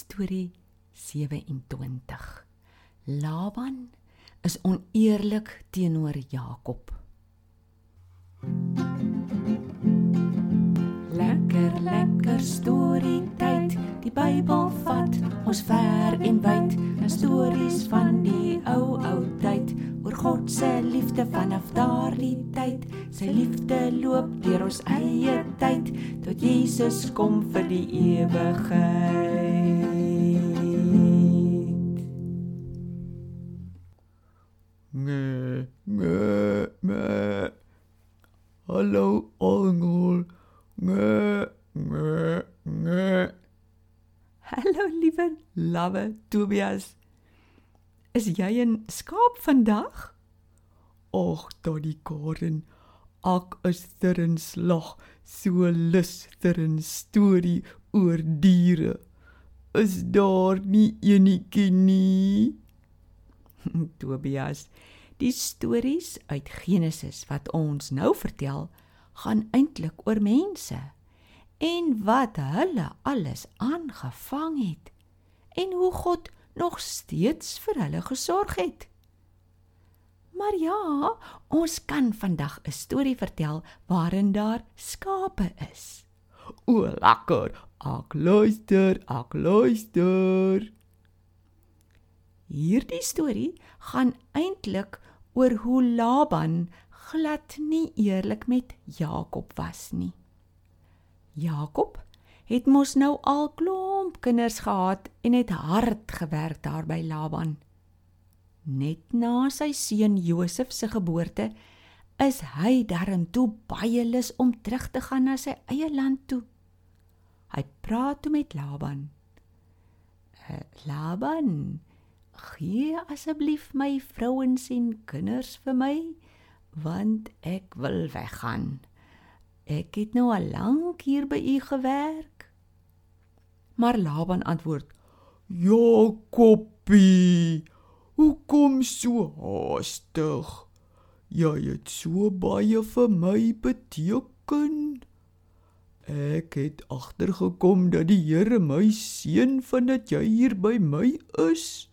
Storie 27. Laban is oneerlik teenoor Jakob. Lekker lekker storie tyd. Die Bybel vat ons ver en wyd. 'n Stories van die ou ou tyd oor God se liefde vanaf daardie tyd. Sy liefde loop deur ons eie tyd tot Jesus kom vir die ewigheid. Hallo Engel. Nee, nee, nee. Hallo liewe lawwe Tobias. Is jy 'n skaap vandag? Ag, daardie Karen. Ek is ter in slag so luster 'n storie oor diere. Is daar nie enetjie nie? Tobias, die stories uit Genesis wat ons nou vertel, gaan eintlik oor mense en wat hulle alles aangevang het en hoe God nog steeds vir hulle gesorg het. Maar ja, ons kan vandag 'n storie vertel waarin daar skape is. O, lekker. Ek luister, ek luister. Hierdie storie gaan eintlik oor hoe Laban glad nie eerlik met Jakob was nie. Jakob het mos nou al klomp kinders gehad en het hard gewerk daar by Laban. Net na sy seun Josef se geboorte is hy darmtoe baie lus om terug te gaan na sy eie land toe. Hy praat toe met Laban. Uh, Laban, gee asseblief my vrouens en kinders vir my want ek wil weggaan. Ek het nou al lank hier by u gewerk. Maar Laban antwoord: Jakobie, hoekom so haastig? Jy het so baie vir my beteken. Ek het agtergekom dat die Here my seën vandat jy hier by my is.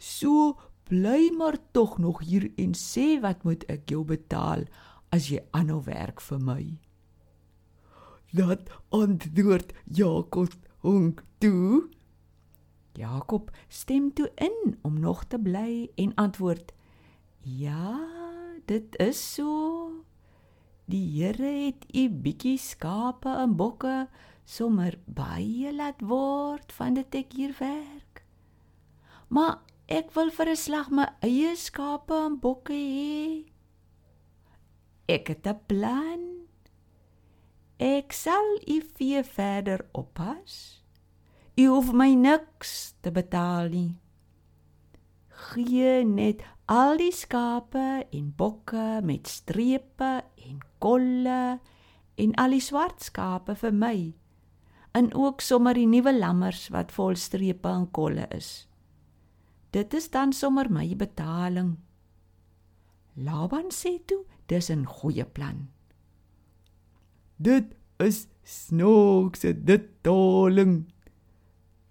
So bly maar tog nog hier en sê wat moet ek jou betaal as jy aanhou werk vir my? Dat antwoord Jakob honk toe. Jakob stem toe in om nog te bly en antwoord: "Ja, dit is so. Die Here het u bietjie skape en bokke sommer baie laat word van dit ek hier werk. Maar ek wil vir 'n slag my eie skape en bokke hê. Ek het 'n plan. Ek sal u vee verder oppas. U hoef my niks te betaal nie. Gee net al die skape en bokke met strepe en kolle en al die swart skape vir my. En ook sommer die nuwe lammers wat vol strepe en kolle is. Dit is dan sommer my betaling. Laban sê toe, dis 'n goeie plan. Dit is snaakse dit tolling.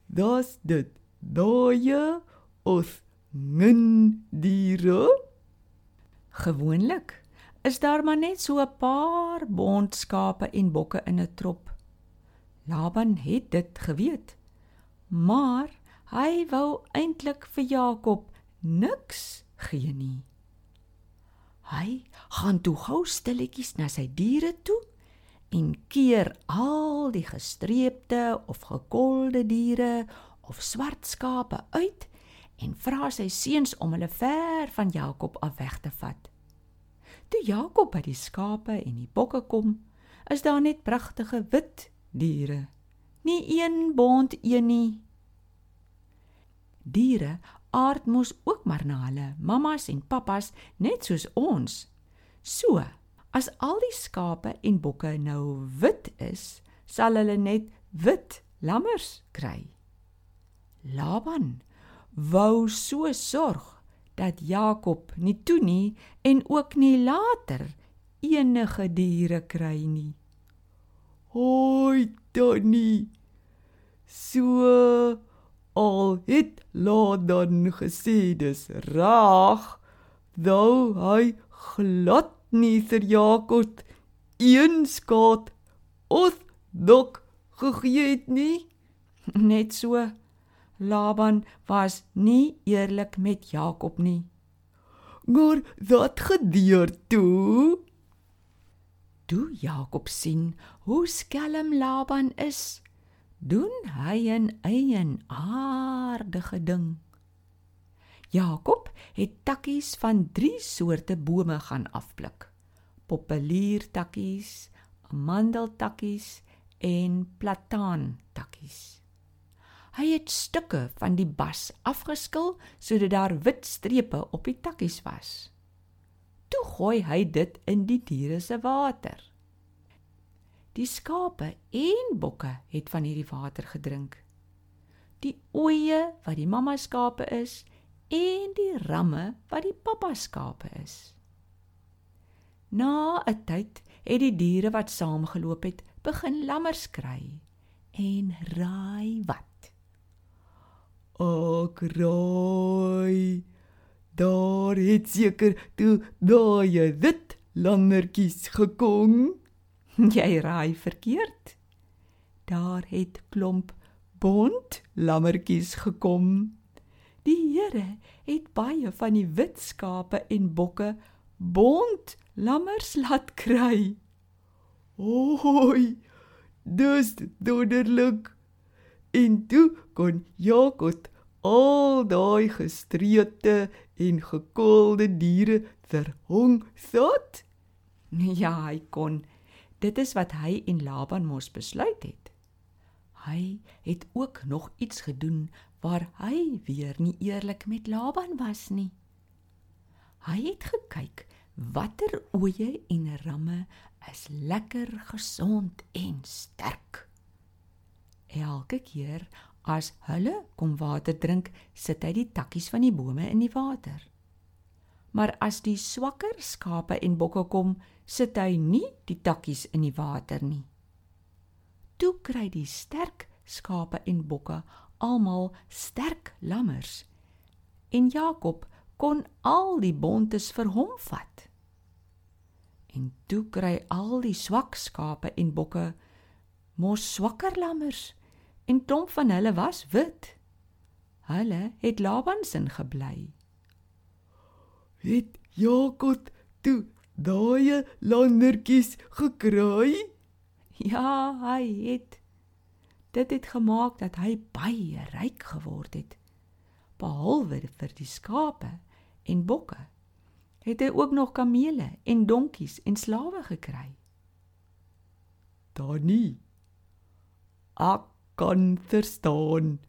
Das dit daai of min diere? Gewoonlik is daar maar net so 'n paar bondskape en bokke in 'n trop. Laban het dit geweet. Maar hy wou eintlik vir Jakob niks gee nie. Hy gaan toe gou stilletjies na sy diere toe en keer al die gestreepte of gekolde diere of swart skape uit en vra sy seuns om hulle ver van Jakob af weg te vat. Toe Jakob by die skape en die bokke kom, is daar net pragtige wit diere. Nie een bond een nie. Diere aard mos ook maar na hulle mammas en pappas net soos ons. So, as al die skape en bokke nou wit is, sal hulle net wit lammers kry. Laban wou so sorg dat Jakob nie toe nie en ook nie later enige diere kry nie. Hoi, Donnie. So al het Ladan gesê dis reg, dou hy glad nie vir Jakob een skaat of dok gegee het nie. Net so Laban was nie eerlik met Jakob nie. Maar wat gebeur toe? Toe Jakob sien hoe skelm Laban is, doen hy 'n eienaardige ding. Jakob het takkies van 3 soorte bome gaan afpluk. Populiertakkies, amandeltakkies en plataantakkies. Hy het stukke van die bas afgeskil sodat daar wit strepe op die takkies was. Toe gooi hy dit in die diere se water. Die skape en bokke het van hierdie water gedrink. Die oeye wat die mamma skape is en die ramme wat die pappa skape is. Na 'n tyd het die diere wat saamgeloop het, begin lammers kry en raai wat Ag raai. Daar het seker toe daai wit lammertjies gekom. Jy raai verkeerd. Daar het klomp bont lammertjies gekom. Die Here het baie van die wit skape en bokke bont lammers laat kry. Oi! Dis doderlik. En toe kon Jakob al daai gestreepte en gekoelde diere verhong sat. Ja, hy kon. Dit is wat hy en Laban mos besluit het. Hy het ook nog iets gedoen waar hy weer nie eerlik met Laban was nie. Hy het gekyk watter oeye en ramme is lekker gesond en sterk. Elke keer as hulle kom water drink, sit hy die takkies van die bome in die water. Maar as die swakker skape en bokke kom, sit hy nie die takkies in die water nie. Toe kry die sterk skape en bokke almal sterk lammers. En Jakob kon al die bontes vir hom vat. En toe kry al die swak skape en bokke mos swakker lammers en klomp van hulle was wit. Hulle het Laban se gebly. Het Jakob toe daai landertjies gekry? Ja, hy het. Dit het gemaak dat hy baie ryk geword het. Behalwe vir die skape en bokke, het hy ook nog kamele en donkies en slawe gekry. Daar nie. Ak kan verstaan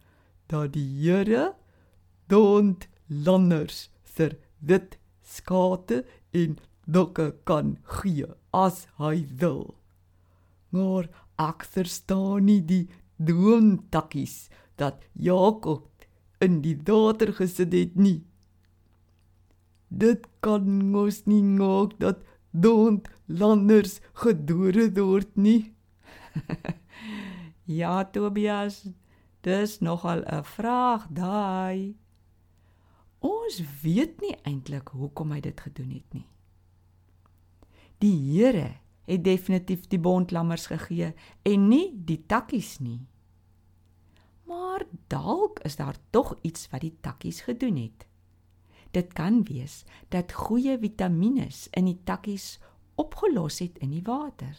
dat die Here dond landers vir dit skate en dokke kan gee as hy wil. Maar ek verstaan nie die doontakkies dat Jakob in die water gesit het nie. Dit kan mos nie maak dat dond landers gedore word nie. Ja, Tobias, dis nogal 'n vraag daai. Ons weet nie eintlik hoekom hy dit gedoen het nie. Die Here het definitief die bondlammers gegee en nie die takkies nie. Maar dalk is daar tog iets wat die takkies gedoen het. Dit kan wees dat goeie vitamiene in die takkies opgelos het in die water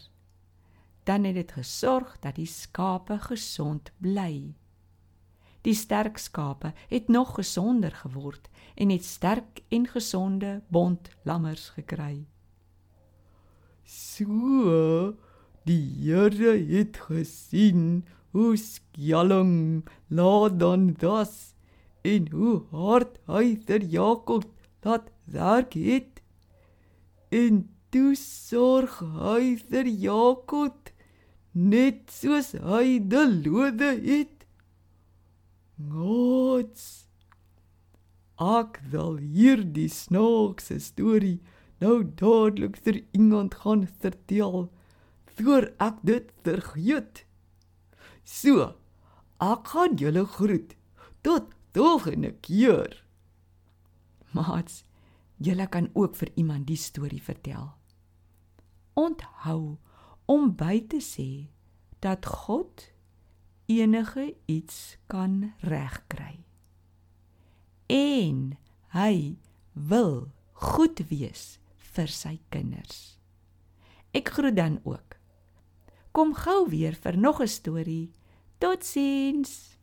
dan het dit gesorg dat die skape gesond bly. Die sterk skape het nog gesonder geword en het sterk en gesonde bont lammers gekry. So, die Here het gesien hoe skjalling laat dan das en hoe hard hy vir Jakob laat werk het. En toe sorg hy vir Jakob net soos hy die lode het. Gods. Ek wil hierdie snaakse storie nou dadelik vir iemand gaan vertel voor ek dit vergeet. So, Ek gaan julle groet. Tot volgende keer. Maats, julle kan ook vir iemand die storie vertel. Onthou om by te sê dat God enige iets kan regkry. En hy wil goed wees vir sy kinders. Ek groet dan ook. Kom gou weer vir nog 'n storie. Totsiens.